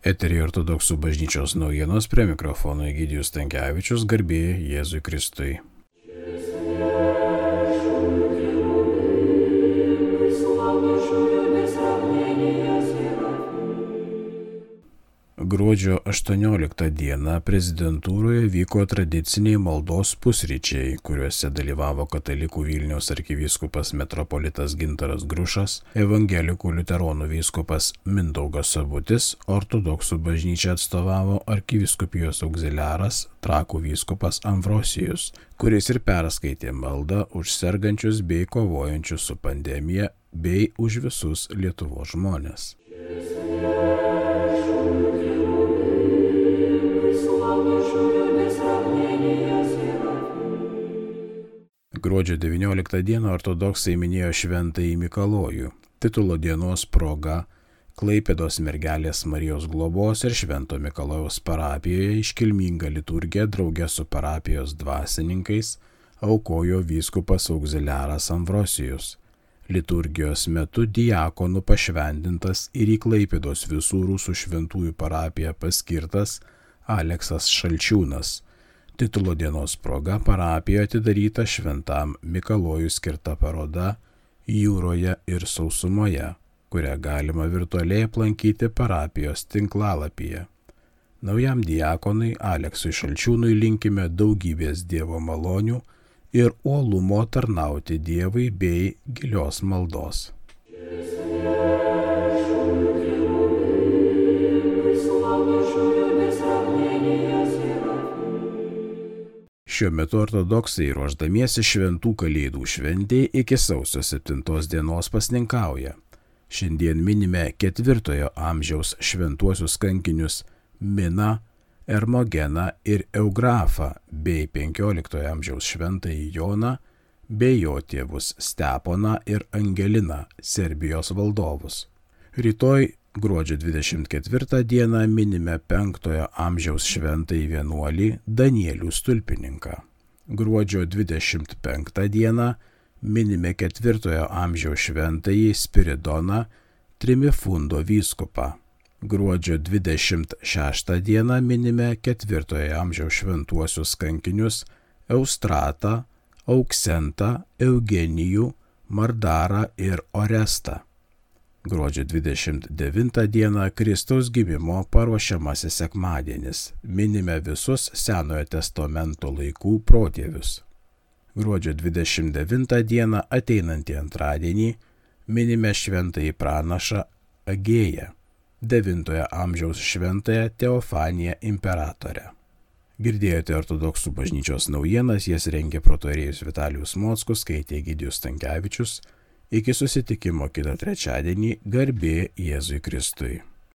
Eterį ortodoksų bažnyčios naujienos prie mikrofono Egidijus Tankievičius garbėjai Jėzui Kristui. Gruodžio 18 dieną prezidentūroje vyko tradiciniai maldos pusryčiai, kuriuose dalyvavo katalikų Vilniaus arkivyskupas metropolitas Gintaras Grušas, evangelikų liuteronų vyskupas Mindaugas Sabutis, ortodoksų bažnyčia atstovavo arkivyskupijos auxiliaras Trakų vyskupas Amvrosijus, kuris ir perskaitė maldą už sergančius bei kovojančius su pandemija bei už visus Lietuvos žmonės. Gruodžio 19 dieną ortodoksai minėjo Šventąjį Mikalojų. Titulo dienos proga Klaipėdos mergelės Marijos globos ir Švento Mikalojaus parapijoje iškilminga liturgija draugė su parapijos dvasininkais aukojo vyskupas auxiliaras Amvrosijus. Liturgijos metu diakonų pašventintas ir į Klaipėdos visų rusų šventųjų parapiją paskirtas Aleksas Šalčiūnas Titulo dienos proga parapijoje atidaryta šventam Mikalojui skirta paroda Jūroje ir sausumoje, kurią galima virtualiai aplankyti parapijos tinklalapyje. Naujam diakonui Aleksui Šalčiūnui linkime daugybės Dievo malonių ir uolumo tarnauti Dievui bei gilios maldos. Šiuo metu ortodoksai ruoždamiesi šventų kalėdų šventėje iki sausio 7 dienos pasninkauja. Šiandien minime ketvirtojo amžiaus šventuosius kankinius Miną, Ermogeną ir Eugrafą bei 15 amžiaus šventąjį Joną bei jo tėvus Steponą ir Angeliną, Serbijos valdovus. Rytoj Gruodžio 24 dieną minime 5 amžiaus šventąjį vienuolį Danielių stulpininką. Gruodžio 25 dieną minime 4 amžiaus šventąjį Spiridoną Trimifundo vyskupą. Gruodžio 26 dieną minime 4 amžiaus šventuosius kankinius Eustratą, Auksentą, Eugenijų, Mardarą ir Orestą. Gruodžio 29 dieną Kristaus gimimo paruošiamasis sekmadienis. Minime visus Senojo testamento laikų protėvius. Gruodžio 29 dieną ateinantį antradienį minime šventąjį pranašą Agėją, 9 amžiaus šventąją Teofaniją imperatorę. Girdėjote ortodoksų bažnyčios naujienas, jas rengė protorėjus Vitalijus Mockus, skaitė Gidijus Tankievičius, Iki susitikimo kitą trečiadienį garbė Jėzui Kristui.